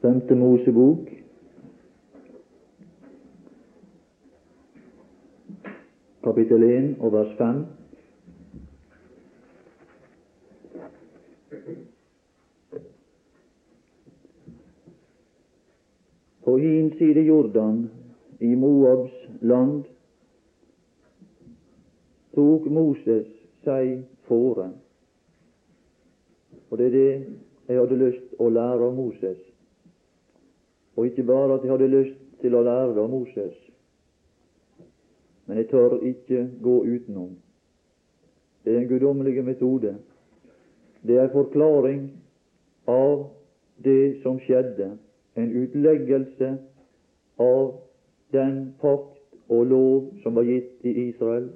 Femte Mosebok, kapittel 1 og vers 5. På hin side Jordan, i Moabs land, tok Moses seg fore. Og det er det jeg hadde lyst å lære av Moses. Og ikke bare at jeg hadde lyst til å lære det av Moses, men jeg tør ikke gå utenom. Det er en guddommelig metode. Det er forklaring av det som skjedde, en utleggelse av den pakt og lov som var gitt i Israel.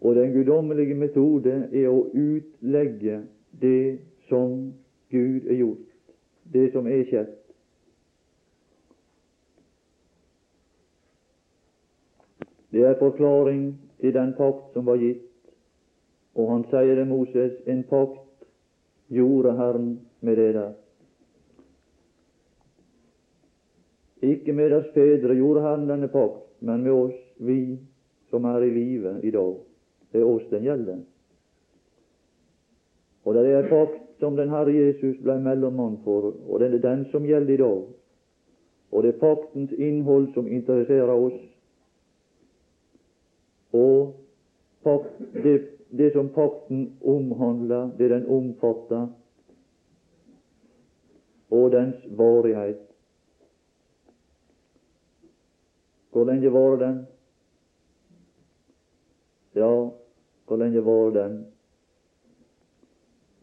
Og den guddommelige metode er å utlegge det som Gud er gjort, det som er skjedd. Det er forklaring til den pakt som var gitt, og han sier det Moses, en pakt gjorde Herren med det der. Ikke med deres fedre gjorde Herren denne pakt, men med oss, vi som er i live i dag. Det er oss den gjelder. Og det er pakt som den Herre Jesus ble mellommann for, og det er den som gjelder i dag. Og det er paktens innhold som interesserer oss. Og det, det som pakten omhandler, det den omfatter, og dens varighet. Hvor lenge varer den? Ja, hvor lenge varer den?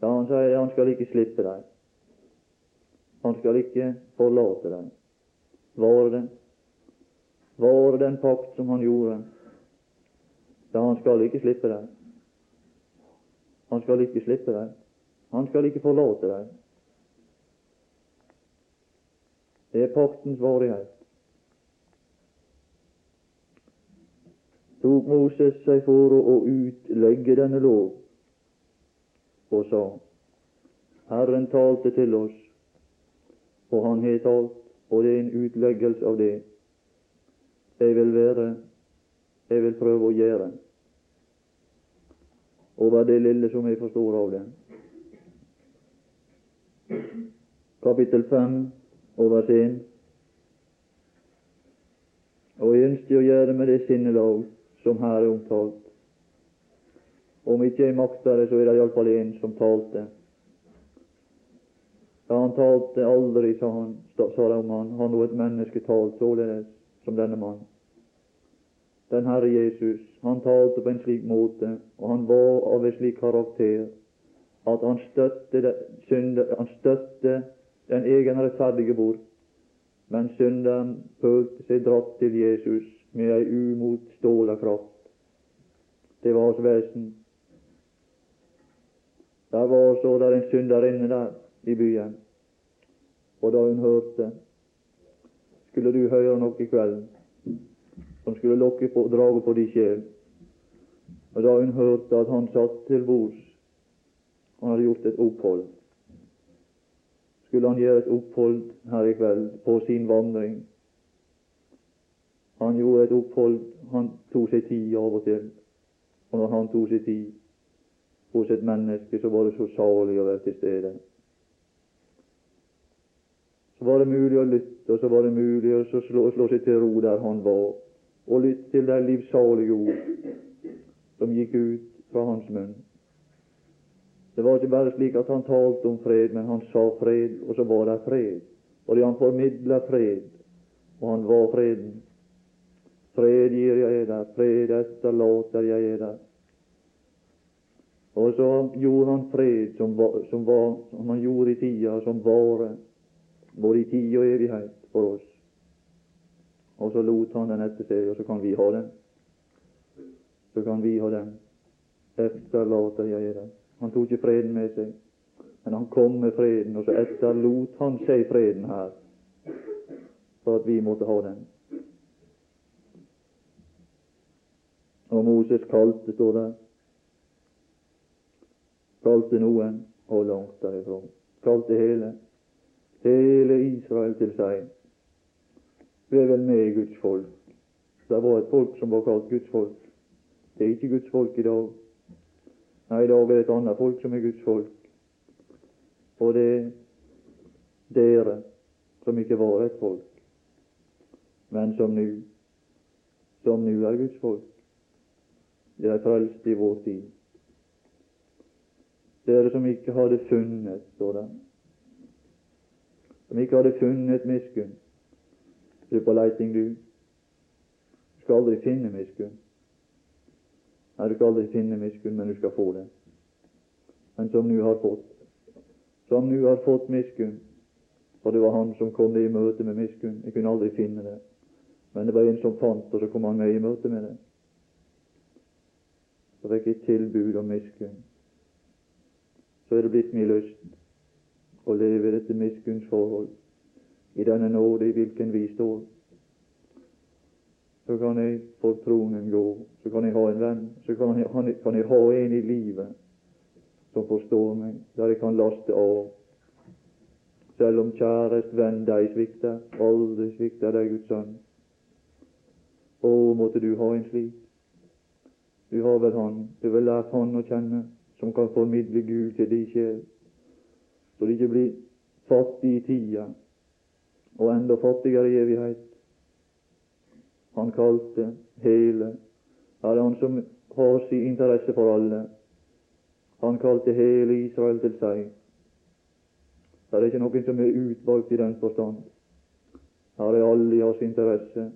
Ja, han sier han skal ikke slippe deg. Han skal ikke forlate deg. Varer den? Varer den pakt som han gjorde? Ja, han skal ikke slippe deg. Han skal ikke slippe deg. Han skal ikke forlate deg. Det er paktens varighet. tok Moses seg for å utlegge denne lov, og sa Herren talte til oss, og Han har talt, og det er en utleggelse av det jeg vil være, jeg vil prøve å gjøre, over det lille som jeg forstår av det. Kapittel 5 over 1. Og jeg ønsker å gjøre med det sinnelag som her er omtalt. Om ikke jeg makter det, så er det iallfall en som talte. Ja, han talte aldri, sa han, sa de om han, han var et menneske talt således som denne mann. Den Herre Jesus, han talte på en slik måte, og han var av en slik karakter at han støtte, synde, han støtte den egen rettferdige bort, men synderen følte seg dratt til Jesus med ei umotståelig kraft. Det var hans vesen. Der var så der en synderinne der i byen, og da hun hørte Skulle du høre noe i kveld som skulle lokke på, drage på din sjel? Og da hun hørte at han satt til bords, han hadde gjort et opphold skulle han gjøre et opphold her i kveld på sin vandring han gjorde et opphold. Han tok seg tid av og til. Og når han tok seg tid hos et menneske, så var det så salig å være til stede. Så var det mulig å lytte, og så var det mulig å slå, slå seg til ro der han var, og lytte til de livssalige ord som gikk ut fra hans munn. Det var ikke bare slik at han talte om fred, men han sa fred, og så var det fred. Fordi han formidla fred, og han var freden. Fred gir jeg deg, fred etterlater jeg deg. Og så gjorde han fred som, som, var, som han gjorde i tida, som varer både i tid og evighet for oss. Og så lot han den etter seg, og så kan vi ha den. Så kan vi ha den. Etterlater jeg den. Han tok ikke freden med seg, men han kom med freden, og så etterlot han seg freden her, for at vi måtte ha den. Og Moses kalte, står der. Kalte noen, og langt derifra. kalte hele, hele Israel til seg. Vi er vel med i Guds folk. Det var et folk som var kalt Guds folk. Det er ikke Guds folk i dag. Nei, i dag er det et annet folk som er Guds folk. Og det er dere som ikke var et folk, men som nå som nå er Guds folk. Det er frelst i vår tid. Dere som ikke hadde funnet, står det, som ikke hadde funnet miskunn. Du på leiting, du. Du skal aldri finne miskunn. Nei, du skal aldri finne miskunn, men du skal få det. Men som nå har fått. Som nå har fått miskunn. For det var han som kom det i møte med miskunn. Jeg kunne aldri finne det. Men det var en som fant, og så kom han meg i møte med det. Så fikk jeg tilbud om miskunn. Så er det blitt min lyst å leve i dette miskunnsforhold, i denne nåde i hvilken vi står. Så kan jeg for tronen gå, så kan jeg ha en venn, så kan jeg, kan jeg ha en i livet som forstår meg, der jeg kan laste av. Selv om kjærest venn deg svikter, aldri svikter deg Guds sønn. Å, måtte du ha en slik. Du har vel Han, du har vel lært Han å kjenne, som kan formidle Gud til din sjel, så det ikke blir fattig i tida og enda fattigere i evighet. Han kalte hele. Er han som har sin interesse for alle. Han kalte hele Israel til seg. Det er ikke noen som er utvalgt i den forstand. Her er alle i hans interesse.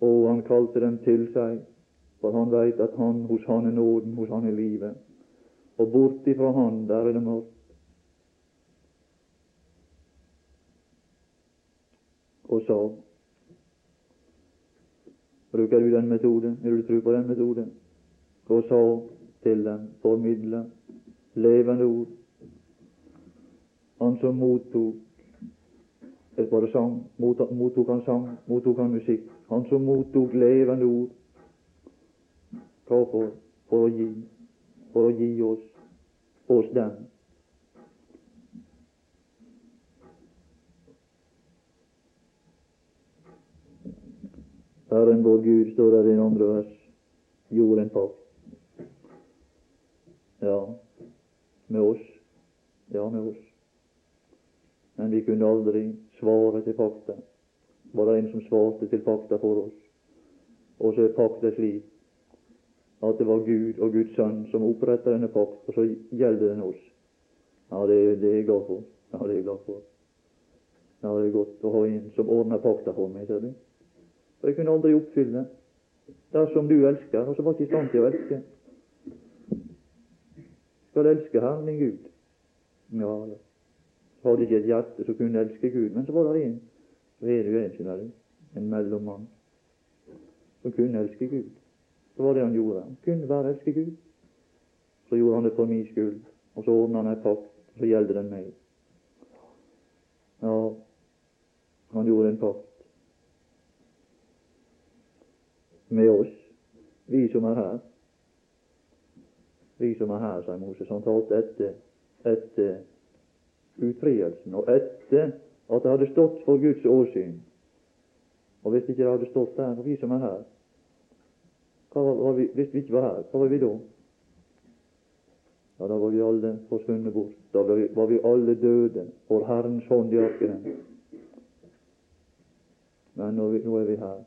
Og han kalte dem til seg, for han veit at han, hos han er nåden, hos han er livet. Og bortifra han, der er det mørkt. Og så bruker du den metoden, vil du tro på den metoden? og så til dem formidle levende ord. Han som mottok et bare sang, mottok han sang, mottok han musikk. Han som mottok levende ord. Hvorfor? For å gi. For å gi oss oss dem. Herren vår Gud, står der i en andre vers, gjorde en pakt. Ja, med oss. Ja, med oss. Men vi kunne aldri svare til fakta. Var det en som svarte til fakta for oss? Og så er pakta slik at det var Gud og Guds sønn som oppretta denne pakt, og så gjelder den oss. Ja, det, det er jeg glad for. Ja, det er jeg glad for. Ja, det er godt å ha en som ordner pakta for meg, ser du. For jeg kunne aldri oppfylle dersom du elsker, og så var ikke i stand til å elske. Skal elske Herren din Gud? Ja, hadde ikke et hjerte som kunne elske Gud. Men så var det en, så er det jo en, skjønner du, en mellommann, som kunne elske Gud. Så var det han gjorde. Han kunne bare elske Gud. Så gjorde han det for min skyld, og så ordna han en pakt, og så gjelder den meg. Ja, han gjorde en pakt med oss, vi som er her. Vi som er her, sa Moses. Han talte etter, etter utfrielsen, og etter at det hadde stått for Guds åsyn. Og hvis ikke det hadde stått der, og vi som er her var, vi, Hvis vi ikke var her, hva var vi da? Ja, da var vi alle forsvunnet bort. Da var vi, var vi alle døde for Herrens hånd i arkene. Men nå, nå er vi her.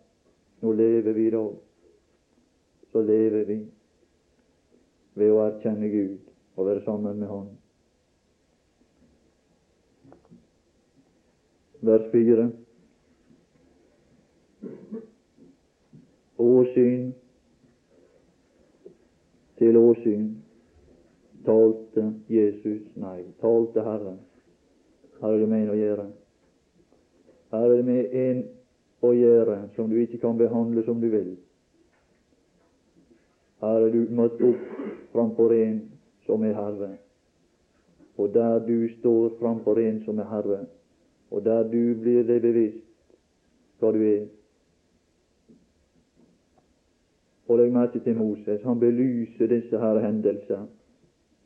Nå lever vi i dag. Så lever vi ved å erkjenne Gud og være sammen med Han. vers 4. Åsyn til åsyn talte Jesus Nei, talte Herren. Her er det med en å gjøre. Her er det med en å gjøre som du ikke kan behandle som du vil. Her er du møtt opp framfor en som er Herre. Og der du står framfor en som er Herre, og der du blir deg bevisst hva du er. Og legg merke til Moses. Han belyser disse her hendelser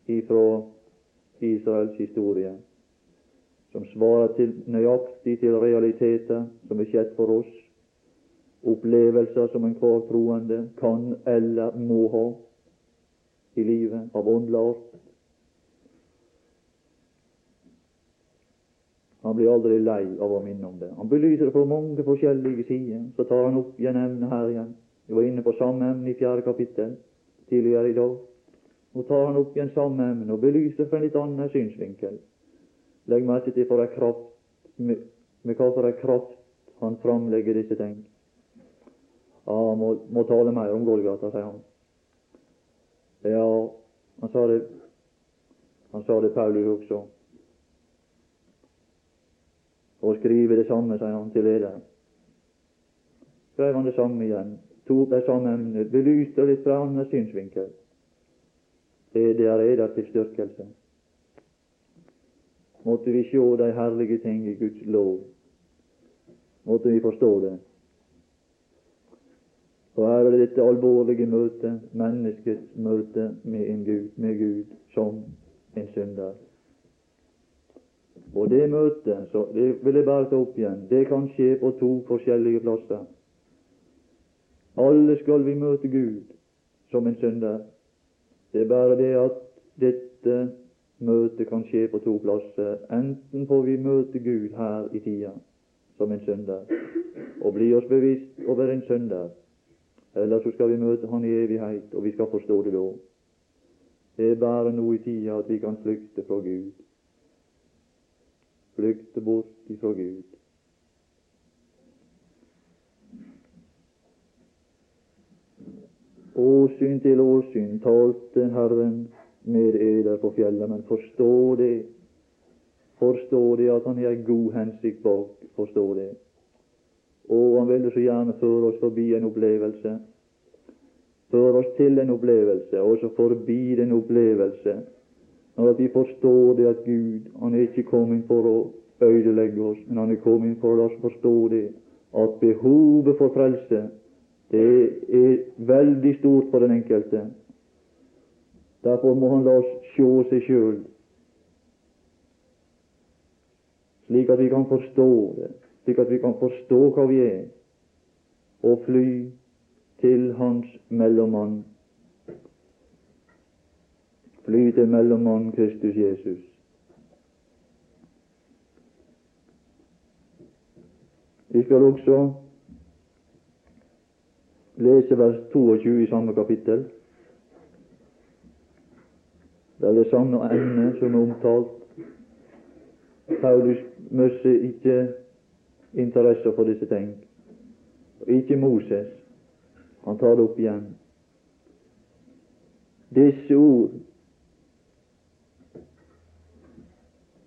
ifra Israels historie, som svarer til, nøyaktig til realiteter som er skjedd for oss, opplevelser som enhver troende kan eller må ha i livet av åndelig art. Han blir aldri lei av å minne om det. Han belyser det på mange forskjellige sider. Så tar han opp igjen emnet her igjen. Vi var inne på samme emne i fjerde kapittel tidligere i dag. Nå tar han opp igjen samme emne og belyser fra en litt annen synsvinkel. Legg merke til for ei kraft, med, med hva for ei kraft han framlegger disse ting. Ja, han må, må tale mer om Golgata, sier han. Ja, han sa det, han sa det Paulus også. Og skrive det samme, sier han til lederen. Skrev han det samme igjen. Tok de samme emnet, belyste litt fra annen synsvinkel. Det, det er eder til styrkelse. Måtte vi sjå de herlige ting i Guds lov. Måtte vi forstå det. Og her er det dette alvorlige møtet, menneskets møte med en Gud, med Gud som en synder. Og det møtet, så det vil jeg bare ta opp igjen, det kan skje på to forskjellige plasser. Alle skal vi møte Gud som en synder. Det er bare det at dette møtet kan skje på to plasser. Enten får vi møte Gud her i tida som en synder, og bli oss bevisst over en synder, eller så skal vi møte Han i evighet, og vi skal forstå det da. Det er bare nå i tida at vi kan flykte fra Gud. Flykte bort ifra Gud. Åsyn til åsyn talte Herren med eder på fjellet, men forstå det. Forstå det at Han har en god hensikt bak. Forstå det. Og Han ville så gjerne føre oss forbi en opplevelse. Føre oss til en opplevelse, og så forbi den opplevelse. Når vi forstår det at Gud Han er ikke kommet for å ødelegge oss, men Han er kommet for å la oss forstå det at behovet for frelse det er veldig stort for den enkelte. Derfor må han la oss sjå seg sjøl, slik at vi kan forstå det, slik at vi kan forstå hva vi er, og fly til Hans mellommann. Fly til mellommann Kristus Jesus. Vi skal også lese vers 22 i samme kapittel. Det er det samme emne som er omtalt. Paulus mister ikke interesse for disse ting. Ikke Moses. Han tar det opp igjen. Disse ord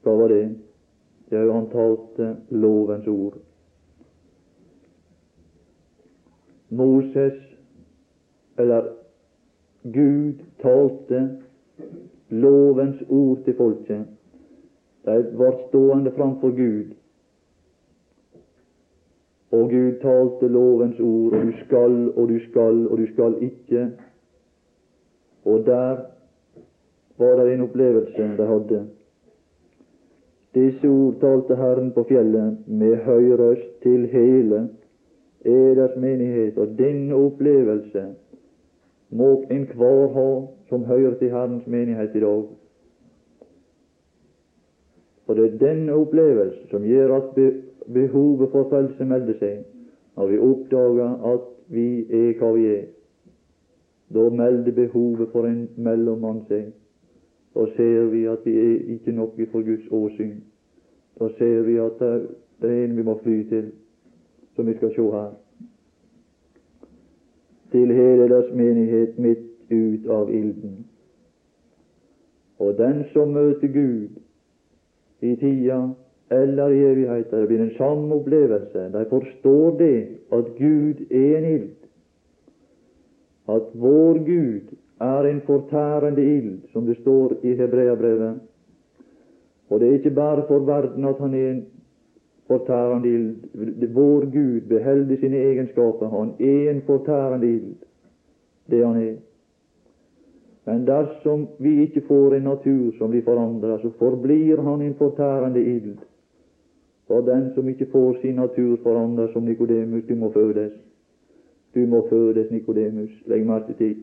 Hva var det? Det er jo han talte lovens ord. Moses, eller Gud, talte lovens ord til folket. De ble stående framfor Gud, og Gud talte lovens ord, og du skal, og du skal, og du skal ikke. Og der var det en opplevelse de hadde. Disse ord talte Herren på fjellet med høy røst til hele eders menighet, og denne opplevelse må enhver ha som hører til Herrens menighet i dag. For det er denne opplevelse som gjør at behovet for frelse melder seg, når vi oppdager at vi er hva vi er. Da melder behovet for en mellommann seg. Da ser vi at vi er ikke noe for Guds åsyn. Da ser vi at det er en vi må fly til, som vi skal se her. Til hele deres menighet midt ut av ilden. Og den som møter Gud i tida eller i evigheten. Det blir den samme opplevelse. De forstår det at Gud er en ild. At vår Gud er en fortærende ild, som det står i Hebreabrevet. Og det er ikke bare for verden at han er en fortærende ild. Vår Gud beholder sine egenskaper. Han er en fortærende ild, det han er. Men dersom vi ikke får en natur som blir forandret, så forblir han en fortærende ild. For den som ikke får sin natur forandret som Nikodemus, du må fødes. Du må fødes, Nikodemus. Legg merke til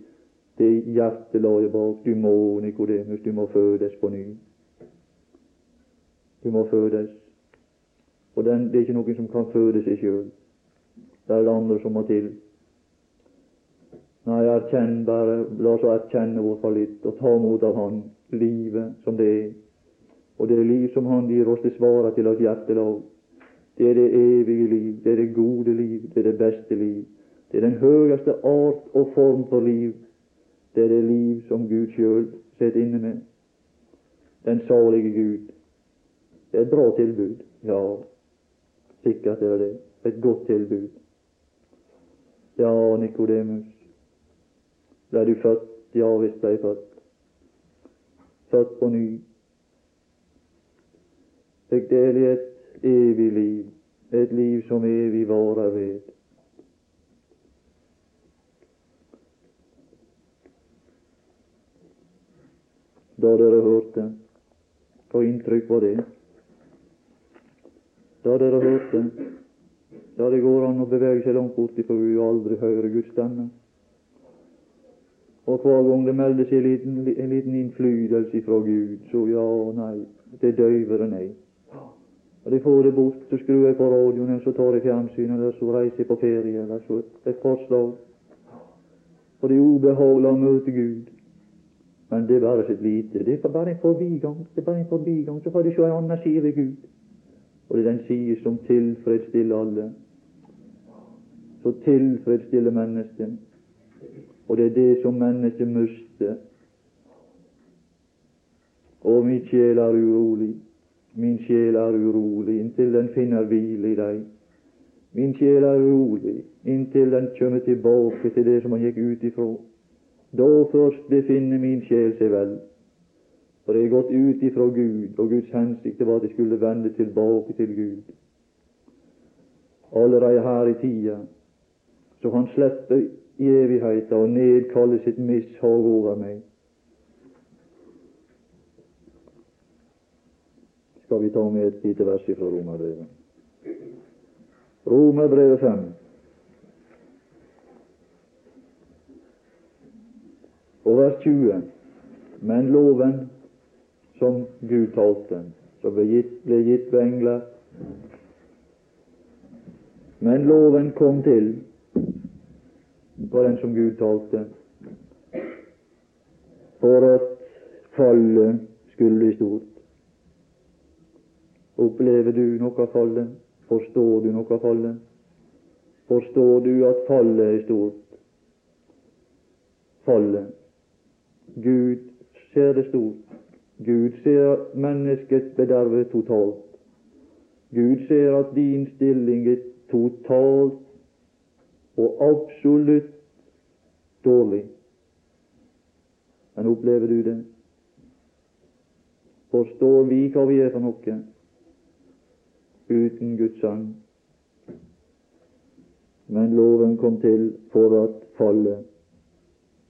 det hjertelaget bak. Du må, Nikodemus, du må fødes på ny. Du må fødes. Og den, det er ikke noen som kan føde seg sjøl. Det er det andre som må til. Nei, erkjenn bare, la oss erkjenne vår litt, og ta mot av Han livet som det er. Og det liv som Han gir oss, det svarer til vårt hjertelag. Det er det evige liv, det er det gode liv, det er det beste liv. Det er den høyeste art og form for liv. Det er det liv som Gud sjøl sitter inne med. Den salige Gud. Det er et bra tilbud. Ja, sikkert er det det. Et godt tilbud. Ja, Nikodemus, ble du født? Ja visst ble jeg født. Født på ny. Fikk del i et evig liv, et liv som evig varer ved. Da dere hørte, hva inntrykk var det? Da dere hørte, ja, det går an å bevege seg langt bort ifra Gud og aldri høre Guds stemme. Og hver gang det melder seg en liten, en liten innflytelse fra Gud, så ja og nei. Det døyver og nei. Og de får det bort, så skrur jeg på radioen, eller så tar jeg fjernsynet, eller så reiser jeg på ferie, eller så et forslag. For det er ubehagelig å møte Gud. Men det er bare sitt lite. Det er bare en forbigang. Det er bare en forbigang. Så får du se en annen side ved Gud. Og det er den side som tilfredsstiller alle. Så tilfredsstiller mennesket. Og det er det som mennesket mister. Og min sjel er urolig. Min sjel er urolig inntil den finner hvile i deg. Min sjel er urolig inntil den kommer tilbake til det som han gikk ut ifra. Da først befinner min sjel seg vel. For jeg er gått ut ifra Gud, og Guds hensikt var at jeg skulle vende tilbake til Gud. Allerede her i tida, så han slipper i evigheter og nedkalle sitt mishag over meg. Skal vi ta med et lite vers fra Romerbrevet? Romerbrevet 5. Og vers 20. Men loven som Gud talte, som ble gitt, ble gitt ved engler Men loven kom til var den som Gud talte, for at fallet skulle bli stort. Opplever du noe av fallet? Forstår du noe av fallet? Forstår du at fallet er stort? Fallet. Gud ser det stort. Gud ser mennesket bedervet totalt. Gud ser at din stilling er totalt og absolutt dårlig. Men opplever du det? Forstår vi hva vi er for noe uten Guds sang? Men loven kom til for at fallet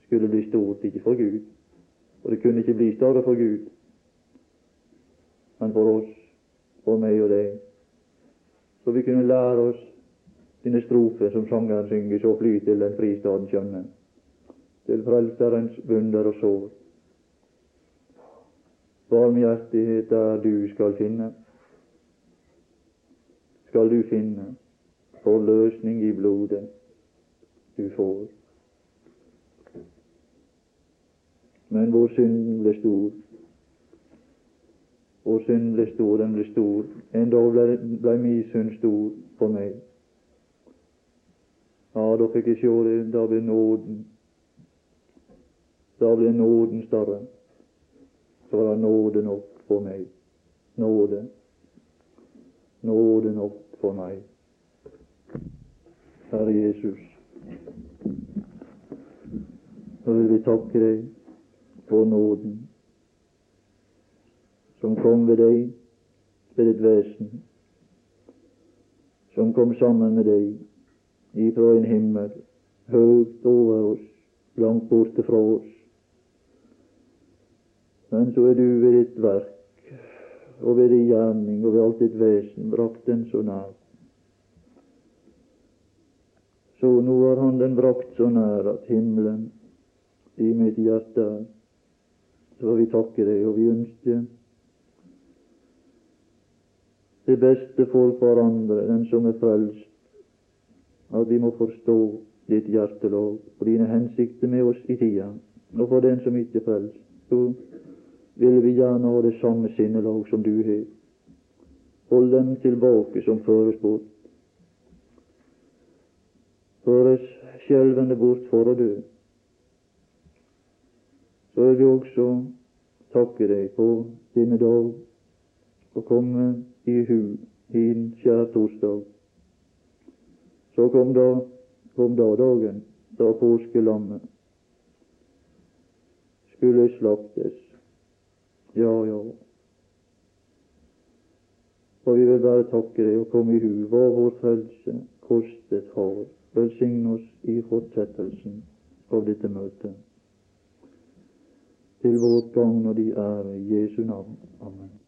skulle bli stort, ikke for Gud. Og det kunne ikke bli større for Gud, men for oss, for meg og deg. Så vi kunne lære oss dine strofer som sangeren synger, så fly til den fristaden skjønne, til Frelserens vunder og sår. Barmhjertighet der du skal finne, skal du finne forløsning i blodet du får. Men vår synd ble stor. Vår synd ble stor, den ble stor. En dag ble, ble min synd stor for meg. Da fikk jeg se det. Da ble nåden Da ble nåden større. Så var det nåde nok for meg. Nåde. Nåde nok for meg. Herre Jesus, så vil vi takke deg for nåden som kom ved deg, ved ditt vesen, som kom sammen med deg ifra en himmel høyt over oss, langt borte fra oss, Men så er du ved ditt verk og ved din gjerning og ved alt ditt vesen brakt den så nær. Så nå har Han den brakt så nær at himmelen i mitt hjerte er. Så vi takke deg, og vi ønsker det beste for hverandre, den som er frelst, at vi må forstå ditt hjertelov og dine hensikter med oss i tida. Og for den som ikke frelst, så vil vi gjerne ha det samme sinnelag som du har. Hold dem tilbake som føres bort. Føres skjelvende bort for å dø. Så vil vi også takke deg på denne dag og komme i hu din skjærtorsdag. Så kom da, kom da dagen da påskelammet skulle slaktes. Ja, ja. Og vi vil bare takke deg og komme i hu hva vår frelse kostet har. Velsign oss i fortsettelsen av dette møtet. Til vårt gagn og de ære Jesu navn. Amen.